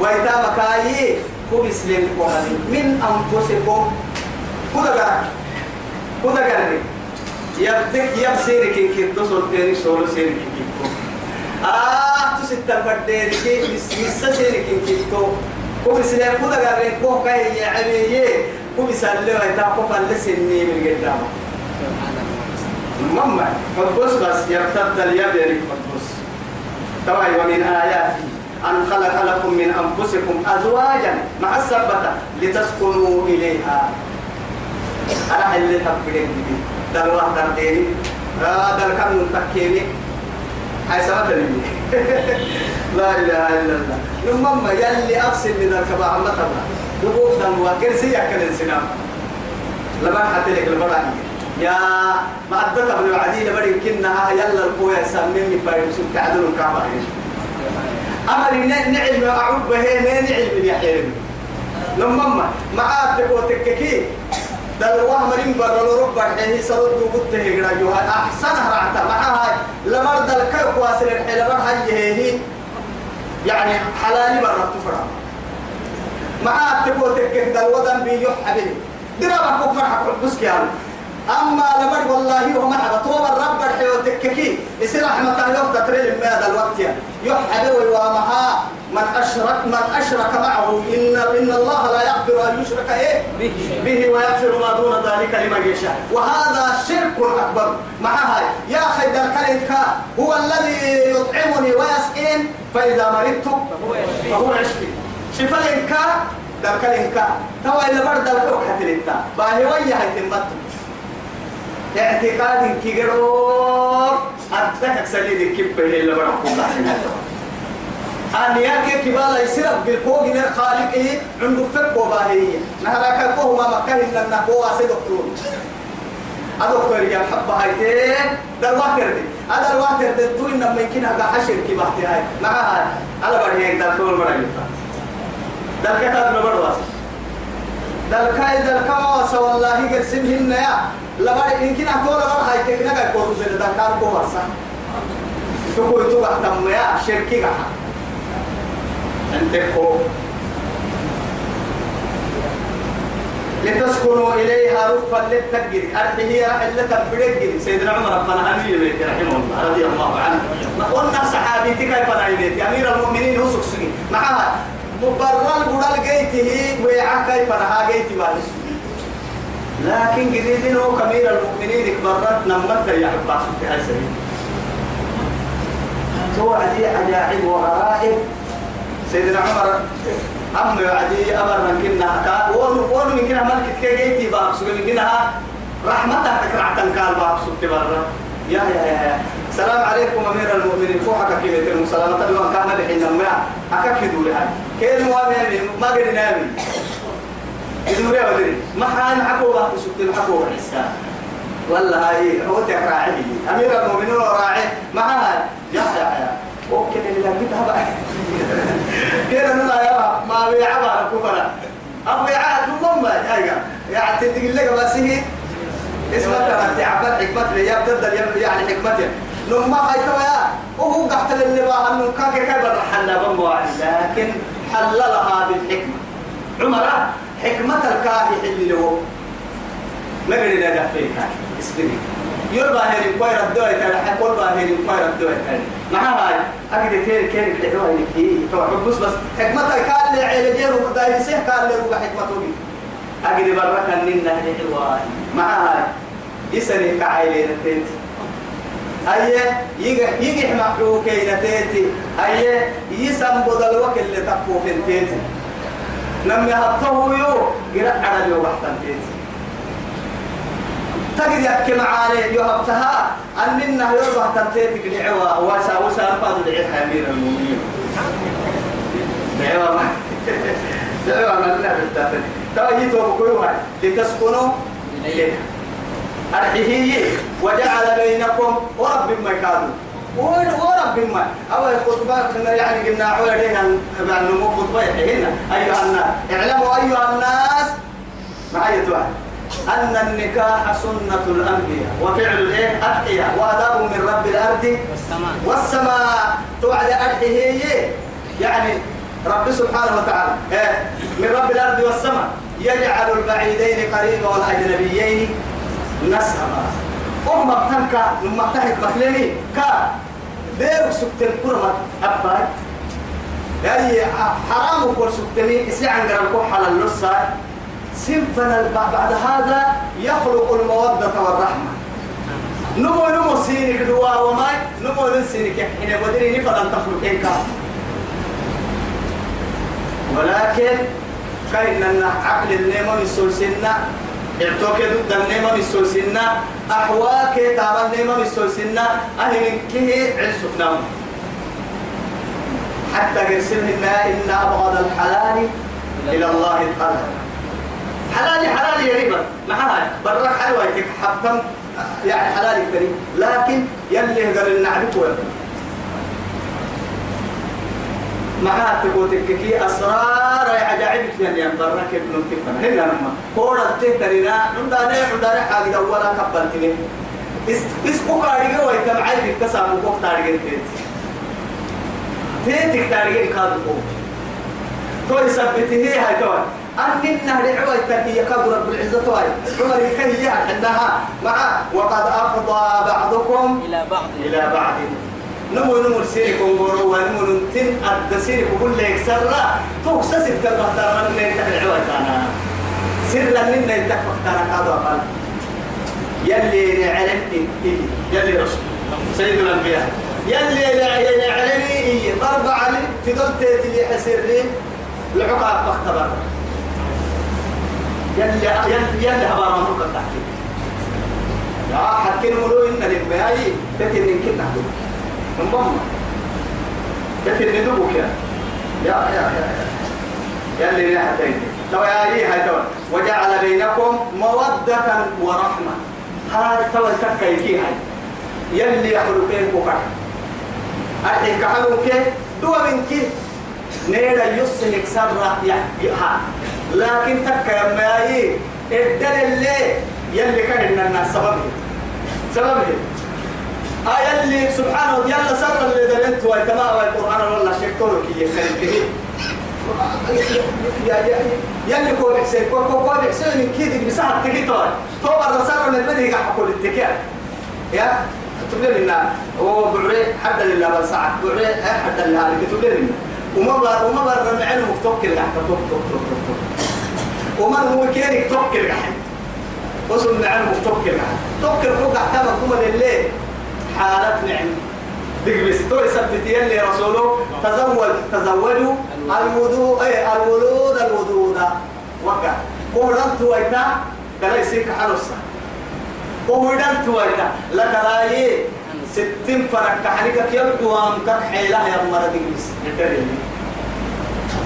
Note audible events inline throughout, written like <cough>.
وإتا مكاي كو مسلم من أنفسكم. كذا قرأ كذا قرأ يبتك يبسيرك كي تصل تاني سولو سيرك كي آه تستا فرديرك مسا سيرك كي تو كو مسلم كذا قرأ كو كاي يعمي كو مسلم وإتا كو فلسني من قدامه مما فبص بس يرتد اليد فبص توي ومن آياته. أن خلق لكم من أنفسكم أزواجا مع السبتة لتسكنوا إليها. أنا اللي تبقين بدي دل واحد ديني دل كم تكيني. هاي سبتة <laughs> لا إله إلا الله. نمما يلي أفسد من الكبا عمتها دبوك دم وكرسي يأكل السنام لما حتى لك البراني يا ما أدرك أبن العديد بدي كنا. يلا القوة سميني فايروس تعدل الكعبة. أمر نعلم أعود به نعلم يا حلم لما ما عاد تككي. دل وهم بر رب حين سرد وقلت هجرا جوها. أحسن رعتا معها لمرد الكيك واسر الحين هي هي. يعني حلال برا تفرع ما تقول تككي. دل ودن بيجو حبيبي. درابك مرحبا بس كيانو. أما لمر والله هو مرحبا طوب الرب الحيو تككي. يصير رحمة الله تتريل من هذا الوقت يحب ويوامها من أشرك من أشرك معه. إن إن الله لا يغفر أن يشرك إيه به, ويغفر ما دون ذلك لمن يشاء. وهذا شرك أكبر. معها. يا خيد الكريم. هو الذي يطعمني ويسقين. فإذا مرضت فهو يشفي شفاء إنكا ذلك الإنكا توا إلا برد الكوك حتى باهي ويا هيتمتم اعتقاد كيرو أتذكر سليد كيف هي اللي برحكم أن يأكل كبالا يصير بالفوق من خالقه عنده فك وباهية نهلا كفوه ما مكه إلا النقوة دكتور. أدكتور يا حبة هايتين ده الواتر دي. هذا الواتر دي. تو إنما يمكن هذا حشر كباهتي هاي. معها على برهيك ده كل مرة يبقى. ده الكما والله قرسمهن يا لما يمكن أقول لما هاي تكنا قاعد كورو بين دكان كو ورسا. تقول تو تم يا شركي قاعد أنت كو لتسكنوا إليها رفا للتجري هي اللي تبرق سيدنا عمر بن أمير بيت رحمه الله رضي الله عنه. قلنا صحابي كيف نايدت أمير المؤمنين هو سكسكي معها مبرر بدل جيته ويعا كيف نها جيتي بالس لكن جديدين هو كبير المؤمنين برت نمت يا عباس في هاي سبيل. توعدي عجائب وغرائب. سيدنا عمر أم يعدي أمر من كنا كا ون ون من كنا ملك كيجي باب سوى من كنا رحمتك تكرع تنكال باب سوى برا. يا يا يا. سلام عليكم أمير المؤمنين. فوحك كلمة المسلمة. طبعا كان الحين ما أكيدوا لها كيف ما ما قد نامي يدوري بدري. ما حان عقوبة تسكت العقوبة الإسلام والله هاي هو تكراعي أمير المؤمنين راعي. معها يا يا يا. وكذا اللي لقيتها بقى. كده نلا يا ما بيعبها كفرة أبو يعاد يا يعني تدق لك بس هي. اسمها ترى تعبت حكمة يا بتبدل يعني حكمتها لما هاي يا وهو قحت اللي بقى انه كان كيف الحل بمو لكن حللها بالحكمة عمر حكمة الكاهي اللي له ما قد نجح فيك اسبري يربى هيرين كوير الدواء تاني حكول هيرين كوير الدواء تاني معها هاي كير كير الدواء اللي هي توعد بس بس حكمة كان اللي عيلجير وقداي سيه كان اللي روح حكمته بي أكيد برا كان نين نهدي حلوة معها هاي يسني كعيلين تيت أيه يجي يجي محلو كينا تيتي. أيه يسم بدل وكل اللي في تيتي لما يحطه يو قرأ على اليوم بحثا تيتي. تجد يحكي معاني يهبتها أننا يربح تنتيتك دعوة واسا واسا أرفض دعيها أمير المؤمنين. دعوة ما <laughs> دعوة ما لنا بالتاتن تأييتوا بكيوها لتسكنوا؟ إليها أرحيه وجعل بينكم ورب ما كانوا ورب ما؟ أو خطبة كنا يعني قلنا عوالينا يعني مو خطبة هنا أيها الناس اعلموا أيها الناس معي واحد أن النكاح سنة الأنبياء. وفعل الإيه أدعية وآداب من رب الأرض. والسماء. والسماء توعد أدعيه يعني رب سبحانه وتعالى. إيه؟ من رب الأرض والسماء. يجعل البعيدين قريبا والأجنبيين. نسبا أم بتنكا لما تحت مخلمي كا ديرك سكتن كرمة أباد يعني حرام وكل سكتني إسي عن قرنكو حل النصة سنفنا بعد هذا يخلق المودة والرحمة. نمو نمو سينك دوا وما نمو نسينك حين بدري نفضل تخلق إنك. ولكن كأن عقل النيمة من سلسلنا اعتوك ضد النيمة سلسلنا أحواك تابع النيمة من سلسلنا أهل من كه عرسك حتى قرسلهن إن أبغض الحلال إلى الله القلب حلال حلال يا ريبا معها برا حلوة حتى يعني حلال كريم لكن يلي قال النعبك ويقول معها تقول كي أسرار عجائب يعني ينبرك ابن كفن هنا لما كورا تهترينا. عندنا عندنا حاجة ولا كبرتني. اس اس كوكاري جو يتبعي بكتساب كوكاري تيت تيتك تاريخ كادو تو يثبته هاي تو أن النهر عوي تكي يكاد رب العزة واي عمر يكيه عندها. مع وقد أفضى بعضكم إلى بعض. إلى بعض. نمو نمو سيري كونغورو ونمو ننتن أدى سيري كل لك سرا. توك سسر كلمة ترى من ينتهي العوي تانا. سرا من ينتهي تانا كادو أقل يلي نعلم إيه يلي رسول سيد الأنبياء. يلي نعلمي إيه ضرب علي في دولتي اللي حسرين العقاب فاختبر يلي يلي يلي هبارا مروك تحكي. يا حكي نقولوا إن للبياي تتنين كنا نمبم تتنين دوبك يا؟ يا يا يا يلي نحتين لو يا أيه هاي وجعل بينكم مودة ورحمة. هاي توا تكايكي هاي. يلي يخلقين بكر أحيك عنك دوا منك. نيرا يسهك سرة يحيها لكن تكا يا ماي الدل اللي يلي كان الناس سببه. سببه. آه يلي سبحانه يلا سر اللي دلنت ويتما والقرآن والله شكرك يخلقه يلي كو بحسين كو كو كو بحسين من كيدك بساعة تكيتوي تو الرسالة من المدهي قاعد حقول التكير يا تقول لنا هو بعري حد لله بس ساعة. بعري حد لله. عليك تقول لنا وما بر وما بر معلم توكل قاعد توك توك توك توك وما هو كيرك توكل قاعد. وصل معلم توكل قاعد. توكل فوق قاعد كما الليل. حالات نعم. بس تو يثبت يلي رسوله. تزوج تزوجوا الوضوء اي الولود الودود وقع. قولن تويتا قال يسيك حرصة قولن تويتا. لك راي ستين فرق كحنيك يبدو أن تكحيلها يا مرة دقيس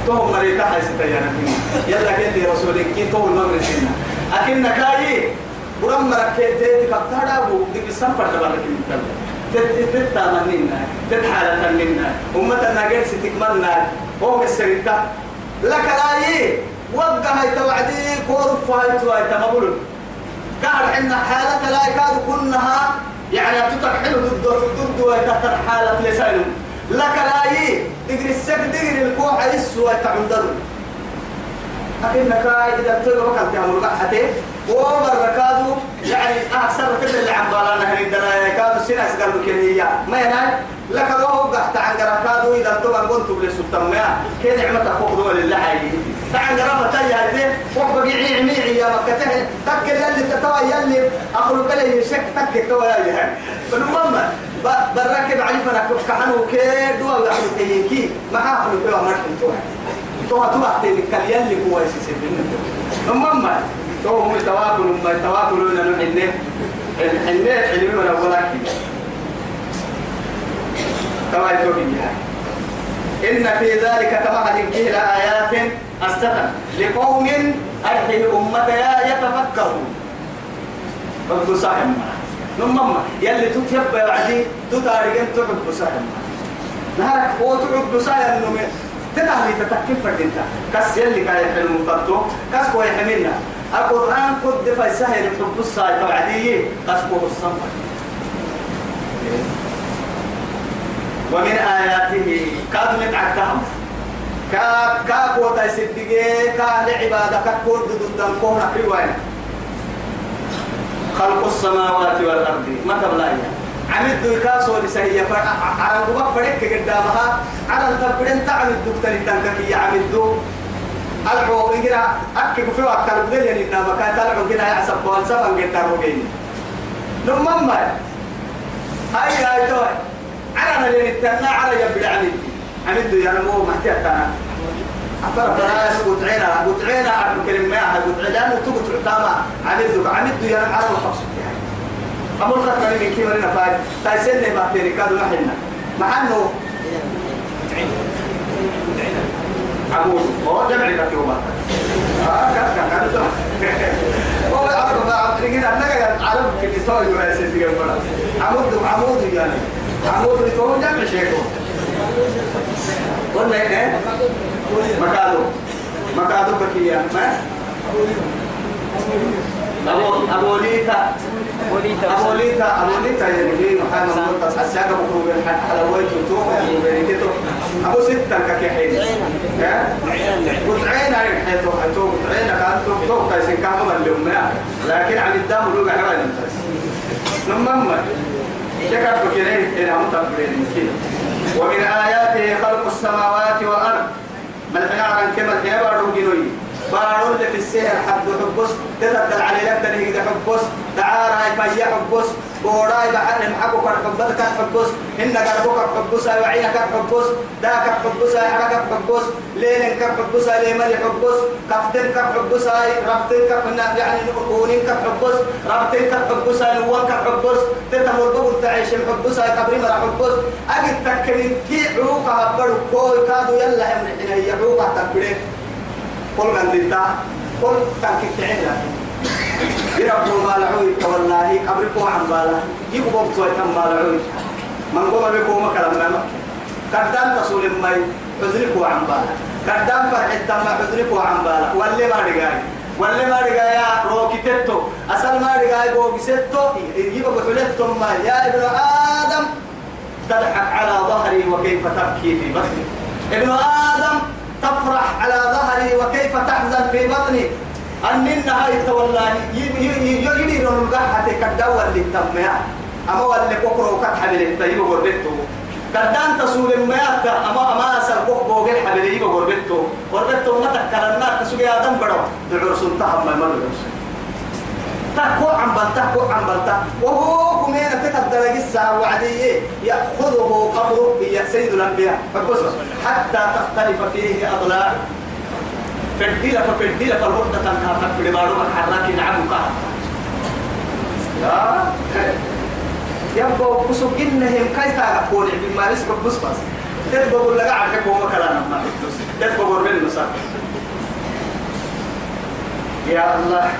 توهم مريكا حي ستيانا يلا كنت رسولك كي توهم مغرب سنة أكن كاي برم مركي تيتي كبتادا بو دقيس سنفر تبارك تتامنينا تتحالة منا أمتنا قد ستكملنا هو السرطة لك رأيي وقع هاي توعدي كورف هاي توعد تمبول قاعد عندنا حالة لا يكاد كنها يعني تتك حلو ضد ضد وتحت حالة لسانه لك رأيي تجري السك تجري الكوع يسوى تعندل أكنك إذا تلقى بكرة تعمل قحتي ومر ركادو يعني أكثر كده اللي عم بالانا هني دنا كادو سين أسقر بكنية ما يناي لك لو قحت عن ركادو إذا تبغى كنت بلي سلطان ما كده نعمة فوق دول الله حي تعن رفا تيا هذه فوق بقي عميعي يا مكته تك يلي تتوى يلي أخلق لي شك تك تتوى يلي هاي فالمهم بركب علي فانا كحنو كي دوا يحلو تيكي ما أخلق بيها مرحب توها توها توها تيكي يلي هو يسيسي المهم تو هم تواكل ما تواكلون حنة حنة علم من أولاك تواكل بها إن في ذلك تمام كه آيات أستقر. لقوم أرحل أمة يتفكرون. فقد صاحب نمما يلي تتيب بعدي تتارجن تحب صاحب نهارك هو تحب صاحب نمي تتعلي تتكفر أنت. كس يلي كاي حلم فرتو كس كوي حملنا القرآن قد فيسهل حب الصاي توعدي قسمه الصنف ومن آياته كاد متعكهم. كا كا كوتا سدقي كا لعبادة ككور ضد كونا حلوين. خلق السماوات والأرض. ما تبلايا عمد يكاسو لسهية. على الغباء فريق قدامها على التبرين تعمل الدكتور التنككي عمد دو ألعو إنجرا أكي في وقت البدل يعني إنما كانت ألعو كنا يعصب والسفن قد تروجين نمم هاي هاي توي على اللي نتنا على يبلع عمد عمد يا نمو محتاج تنا. أفر فلا يسقط عينا قط عينا عبد كلمة ما قط عينا وتقط عتامة عمد عمد يا على الحبس يعني أمر خطر من كي مرينا فاي تايسن ما تيري كادو نحنا محنو عمود هو جمع لك يوم آه كذا كذا هو عرب ما عرب تيجي أنا عرب كل توي سيدي جنبنا عمود عمود يعني. عمود تو جمع شيء قلنا إيه؟ مكادو مكادو بكيا ما؟ أبو أبو ليتا أبو ليتا أبو ليتا يعني محمد مرتص حساك بكرو بين حلوات وتوم بين كتو أبو ستة كحين قلت عين عين حيتو حيتو قلت عين كان تو تو كايسين كانوا من لكن عن الدم لو قاعد عين لما شكر بكرين إلى متقبلين مسكين ومن آياته خلق السماوات والأرض. بل حنا كما الحين بارو جنوي. بارو اللي في السهر حد حبس. تتبدل على لك تنهي حبس. تعارى فيا حبس. بوراي بحر محبو كر حبس كر حبس إن كربو كر حبس وعين كر حبس دا كر حبس حركة كر حبس لين كر حبس ليمن حبس كفتن كر حبس ربطن كر يعني نقولين كر حبس ربطن كر حبس نوان كر حبس تتمر بقول تعيش حبس قبري مرا حبس أجد تكلم كي عروقها بدو كوي. كادو يلا حين هي عروقها تكبرين. قل من دتا قل تنكي تعينا يربو مالعوي والله قبركو عن بالا يبقوا بطوي تم مالعوي من قوم بكو مكلم ما قدام تصول المي حزنكو عن بالا قدام فرح الدم حزنكو عن بالا واللي ما رجاي واللي ما رجاي روكيتتو أصل ما رجاي بوكيتتو يبقوا حلتهم ما يا ابن آدم تضحك على ظهري وكيف تبكي في بطني ابن آدم تفرح على ظهري وكيف تحزن في بطني أن هاي والله يجري القحة كالدول اللي تمها أما واللي كوكرو كتحمل التيب غربته كدان تسول الميات أما أما أسر كوك بوغل حبل يبا غربته غربته ما تكرنا تسوي آدم بدو دعور سلطة ما يمر تحكو عن بل تحكو عن بل وهو كمين تتبدل الساعة وعديه يأخذه قبره يا سيد الأنبياء حتى تختلف فيه أضلاع فرديلة فرديلة فالوردة تنها تكبر بارو محرك نعم قهر لا يبقى بسو إنهم كيف تعرفون بما يسبق بس بس. تبقى بقول لك عارف هو كلام ما بقول بين مسار يا الله.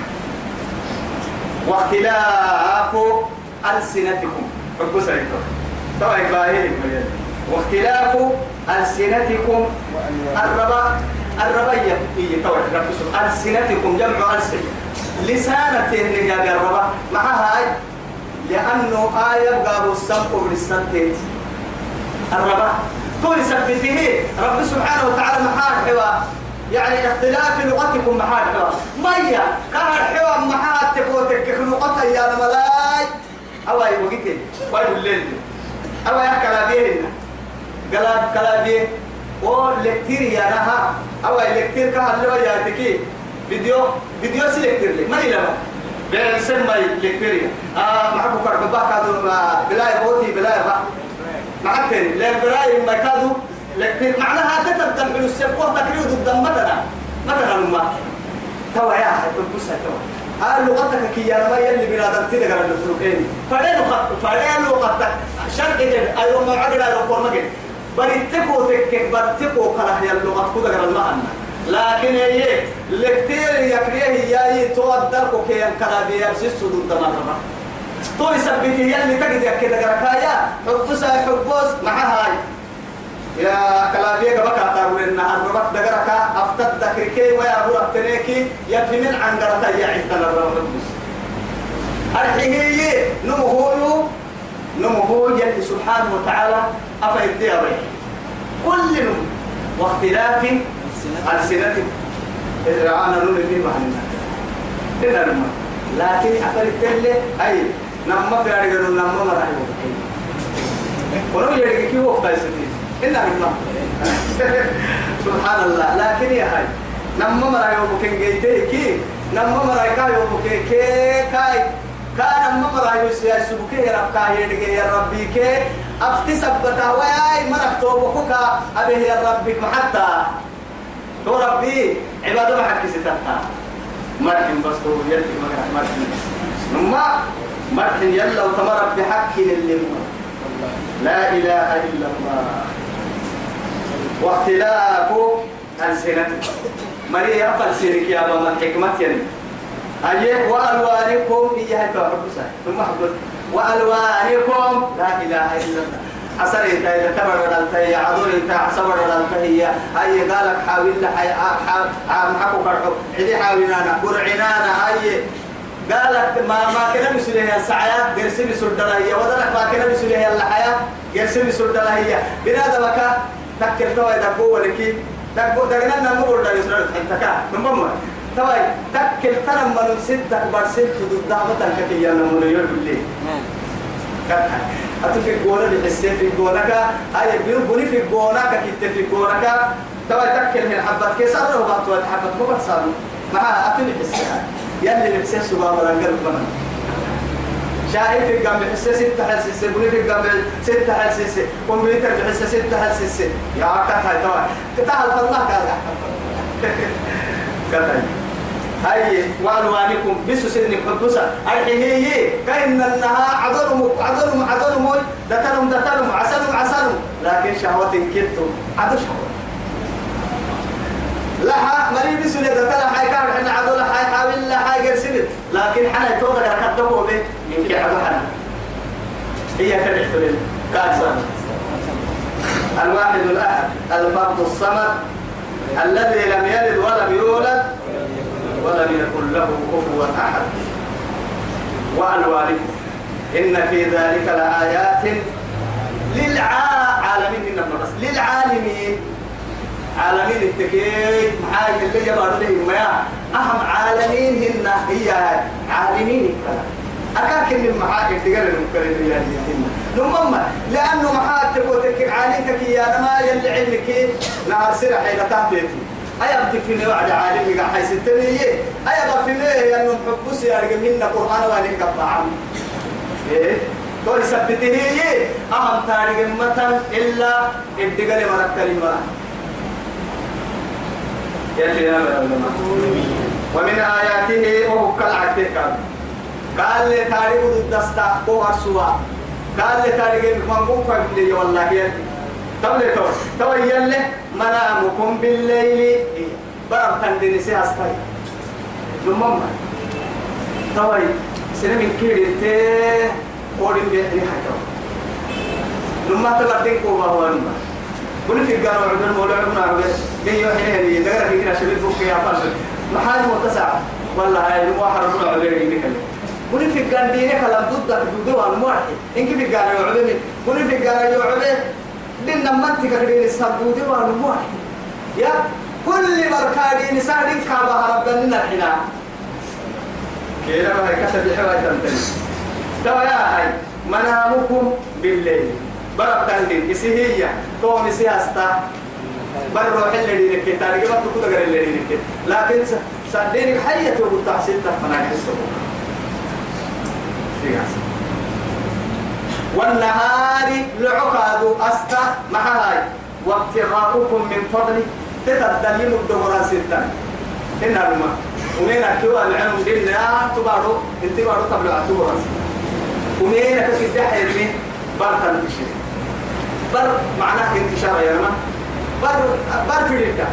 واختلاف ألسنتكم. رب سعيدكم طبعا إبراهيم. واختلاف ألسنتكم. الربا. الربية هي طبعا رب ألسنتكم جمع ألسن. لسانة نجاب الربا مع هاي لأنه آية قابوا السمق بالسنتين الربا كل سبته رب سبحانه وتعالى محار حوار يعني اختلاف لغتكم محال حوار مية. كان الحوار محال تكوتك. لغتها يا ملاي. أواي وقتين. وأي الليل. أواي كلا بيهن قلاب كلا بيه ولكتير يا نها أواي لكتير كهل لو ياتكي فيديو فيديو سيلكتير لي ما يلما بيرسم ما لكتير آه معكو كربا كادو بلاي بوتي بلاي با معكتين لا بلاي ما كادو لكن معناها تتبدل من السبوة تكريو ضد مثلا مثلا ما توا يا حتى بس توا هل لغتك كي يا ما يلي بنادم تدقر الفلوكين فلين لغت فلين لغتك شرق جد أيوة ما عقل فور مجد بريتكو تكك بريتكو كره كده قال ما أنا لكن هي لكتير يكريه ياي تودركو كي ينكر بيا بسيسو ضد ما تو يثبت يلي تجد كده قركايا حبوس حبوس مع هاي. يا كلابيه بكا تقول إن الربط دقرك أفتت ذكرك ويا أبو ربتنيك يكفي من عن قرطة يا عيسى الرب أرحيه نمهو نمهو يلي سبحانه وتعالى أفيد دي أبي كل نم واختلاف ألسنتكم أنا نقول اللي معنا إلا نما لكن أفر التلة أي نما في أرجل نما ما راح يوقف ولو يرجع كي وقت يسدي إلا نما سبحان الله. لكن يا هاي نما ما راح يوقف كي كي نما ما راح يوقف كي كاي. كان نما ما راح يسبك يا رب كاي يا ربي كي. أفتي سبتا وياي مرك توبكك أبيه يا ربك حتى. تو ربي عبادة ما حكي ستتا مرحن بس تو يلي مرحن نما مرحن يلا وتمر بحق اللي لا إله إلا الله. واختلاف ألسنة مريا فلسنك يا ماما الحكمة يعني أيه وألوانكم إياها تعرفوا ثم حضر وألوانكم لا إله إلا الله. حسر إنت اذا تبر ولنت هي عذور إنت صبر ولنت هي هي قالك حاول لحي عم حكو فرحو. عدي حاولنا قرعنانا هي قالك ما ما كنا مسليه السعيات قرسي بسردنا هي. ودلك ما كنا مسليه الحياة قرسي بسردنا هي بنادم كا تكر توا إذا قوة لكي تقول دعنا نمر ولا يسرد. انت كا. نمر توا تكر ترى من ستة برسنت ضد دعوة كتير نمر يقول لي أتو في الجونة بحسين في الجونة كا أي بيرو بني في الجونة ككتة في الجونة كا تبا تكل من حبات كيسر له بعض وقت حبات مو بس مع أتو بحسين يلي بحسين سبحان الله قلب من شاهد في الجنب حسين ستة حسيس بني في الجنب ستة حسيس كمبيوتر بحسين ستة حسيس يا عكت هاي تبا كتاه الفضل كذا كذا هاي وألوانكم بسو سن قدوسة الحين كأن أنها عذرهم عذرهم عذرهم دتلهم دتلهم. عسلهم عسلهم. لكن شهوة كنتم عدو شهوة. لها مريم بسو دتلها حي كان حنا عدو لها حي حاول لها حي قرسل لكن حنا يتوضع كتبه به. يمكن عدو حنا. هي كان يحتلل كاسا الواحد الأحد. الفرد الصمد. الذي لم يلد ولم يولد. ولم يكن له كفوا أحد. وألوانكم إن في ذلك لآيات للعالمين. إنما بس للعالمين. عالمين التكيت معاي اللي جبار لهم ما أهم عالمين هن هي عالمين أكاك من محاك تقال المكرين يا نمم لأنه محاك تقول تكيك عالمك يا ما يلي علمك. نهار سرح إلى تحتيتي أيا بتفيني وعد عالم يقع حي ستنية أيا بفيني أنه محبوس يا رجل منا قرآن وانك قطعا إيه؟ تقول سبته هي أهم تاريخ متن إلا الدقل مرك كلمة. يلي ومن آياته وهو كالعتك قال لي تاريخ الدستا قوة سوا قال لي تاريخ من قوة والله يلي. تبلي تو تو يلي. منامكم بالليل. برم تندني سي أستاي. نمم توي سنة من كيري تي قولين بيحني حاجة. نمم تبردين كوبا هو نمم كل في الجار وعدنا مولا عدنا عبد بيو حين هني دقر في كنا شباب فوق يا فاز محل متسع. والله هاي نمو حرمنا عبد يمكن كل في الجار دينك لم ضد بدو الموحد. إنك في الجار يعبد كل في الجار يعبد لنا منطقة كده السبودي والموح يا كل بركادي نساعدين كعبة ربنا الحنا. كيلا ما كتب حواي تنتني توا يا هاي منامكم بالليل. برب تندين إسي هي توم إسي أستا بر روح اللي دينك تاريخ ما تقول غير اللي دينك لكن صدقني حية تقول تحصيل تفنى حسه والنهار لعقاد أستا مع هاي وابتغاؤكم من فضله تتدلين الدوران ستا. إن الماء ومين أكيوا العلم دينا تبارو. انت بارو تبلع تبارو. ومين أكسي دحيرني بار تنتشر بر معناه انتشار يا رما. بر بر في الكتاب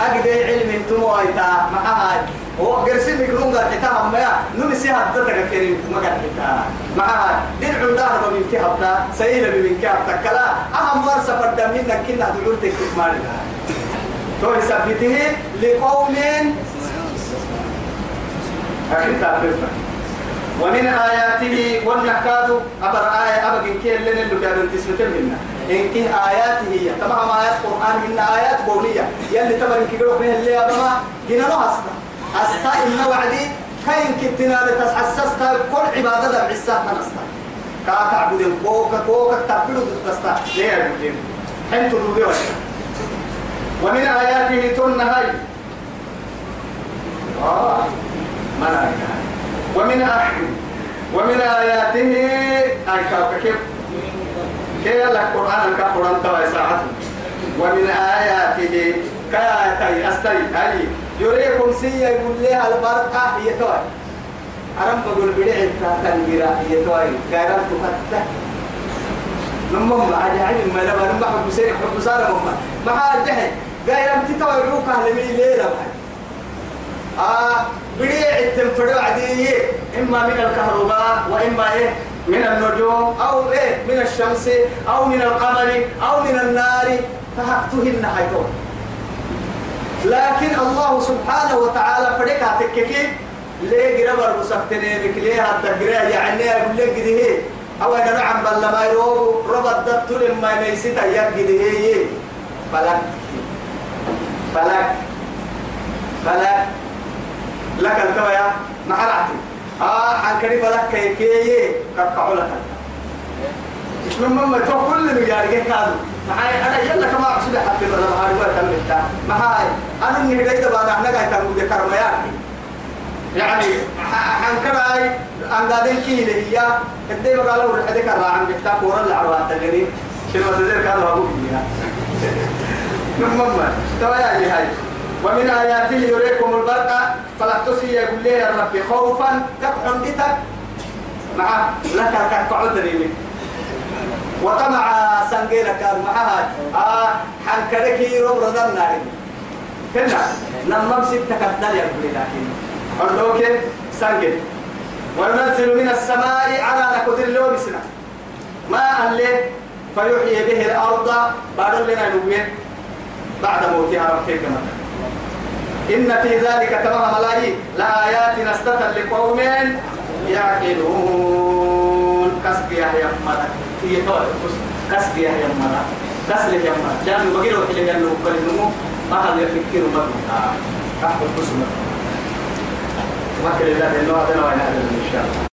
أقدر علم أنتم ويتا معها هو قرسي ميكرون قال حتى ما نمسي هبتك كريم ما قال حتى معها دين عندها من كهبتا سيلة من كهبتا كلا أهم مرسى فرد منك كنا دعورتك تكمالها تو يثبته لقوم أكيد تعرفنا ومن آياته والنكاد أبر آية إن كان لنا اللي كانوا تسمتين منا إن كان آياته هي. تمام آيات قرآن إن آيات قولية. يلي تبر إن كيقولوا فيها اللي أبما هنا له أستا أستا إن وعدي كاين كتنا لتسحسستا كل عبادة دم عسا نستا كا تعبدين كوكا كوكا تعبدوا تستا ليه يا حين تدودي ومن آياته تنهي. آه ما ومن ومن آياته أي كيف كيف قرآن القرآن ساعته ومن آياته كايتي أستي أي يريكم سيا يقول لها البرقة هي توي أرم بقول بدعي تنجرا هي توي غيران تفتح. نمم عجائب ما لما نمم حب سيرك حب سارة مم. ما حد جهل غيران تتوي روكا لمي ليلة آه بديع التنفر عدي إما من الكهرباء وإما إيه؟ من النجوم أو إيه؟ من الشمس أو من القمر أو من النار فهقتهن حيثون. لكن الله سبحانه وتعالى فريق تككي ليه قرب المسكتني بك؟ ليه التقرية يعني أقول لك دي أو أنا نعم بل ما يروب ربط دبتل ما يسيت يقدي دي فلك. فلك. فلك. لك التويا محرعتي آه عن كريم لك كي كي كبقعوا لك إيش من مما تو كل اللي جاري كادو معاي أنا يلا كما أقصد حتى أنا ما هاي ولا تملك معاي أنا إني قاعد بنا إحنا قاعد تقول ذكر ما يعني يعني عن كراي عن قادين كي اللي هي. قدي بقالوا رح ذكر عن بيتا كورا العروات تجري شنو تذكر كانوا أبوك فيها <laughs> من مما تويا هاي. ومن آياته يريكم البرق فلا تسي يقول لي يا ربي خوفا تكحن دتك مع لك كقعد لي وطمع سنجينا كان معها. آه حنكرك رب ردنا ناري كنا نمم ستة كتنا يقول لكن أردوك سنجل وننزل من السماء على نقدر له بسنا ما أهله فيحيي به الأرض. بعد لنا نوين بعد موتها ربك مثلا إن في ذلك تمام ملايين. لآيات نستة لقوم يعقلون. كسب يا يمنا هي كسب يا يمنا كسب يا يمنا لأنه بقي له له كل نمو ما هذا يفكر مرة تحت القسمة ما كل الله إنه هذا وين هذا